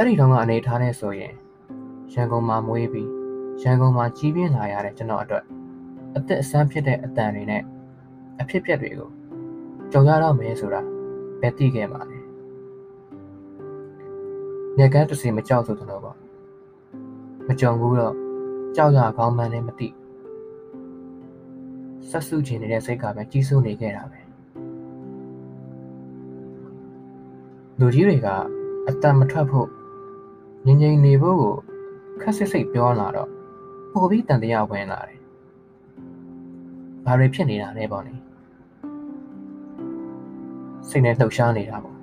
အဲ့ဒီတော့ကအနေထားနဲ့ဆိုရင်ရန်ကုန်မှာမွေးပြီးရန်ကုန်မှာကြီးပြင်းလာရတဲ့ကျွန်တော်အတွက်အသက်အဆန်းဖြစ်တဲ့အတန်တွေနဲ့အဖြစ်ပြက်တွေကိုကြုံရတော့မယ်ဆိုတာဘယ်သိခဲ့ပါလဲ။ငယ်ကန်းတစ်စီမကြောက်ဆိုသလိုပေါ့။မကြုံဘူးတော့ကြောက်ရကောင်းမှန်းလည်းမသိ။ဆက်စုချင်နေတဲ့စိတ်ကပဲကြီးစိုးနေခဲ့တာပဲ။လူကြီးတွေကအတန်မထွက်ဖို့ ငြိမ်ငြိမ်နေဖို့ကိုခက်စစ်စိတ်ပြောလာတော့ပိုပြီးတန်တရားဝင်လာတယ်။ဘာတွေဖြစ်နေတာလဲပေါ့လေ။စိတ်နဲ့လှုပ်ရှားနေတာပေါ့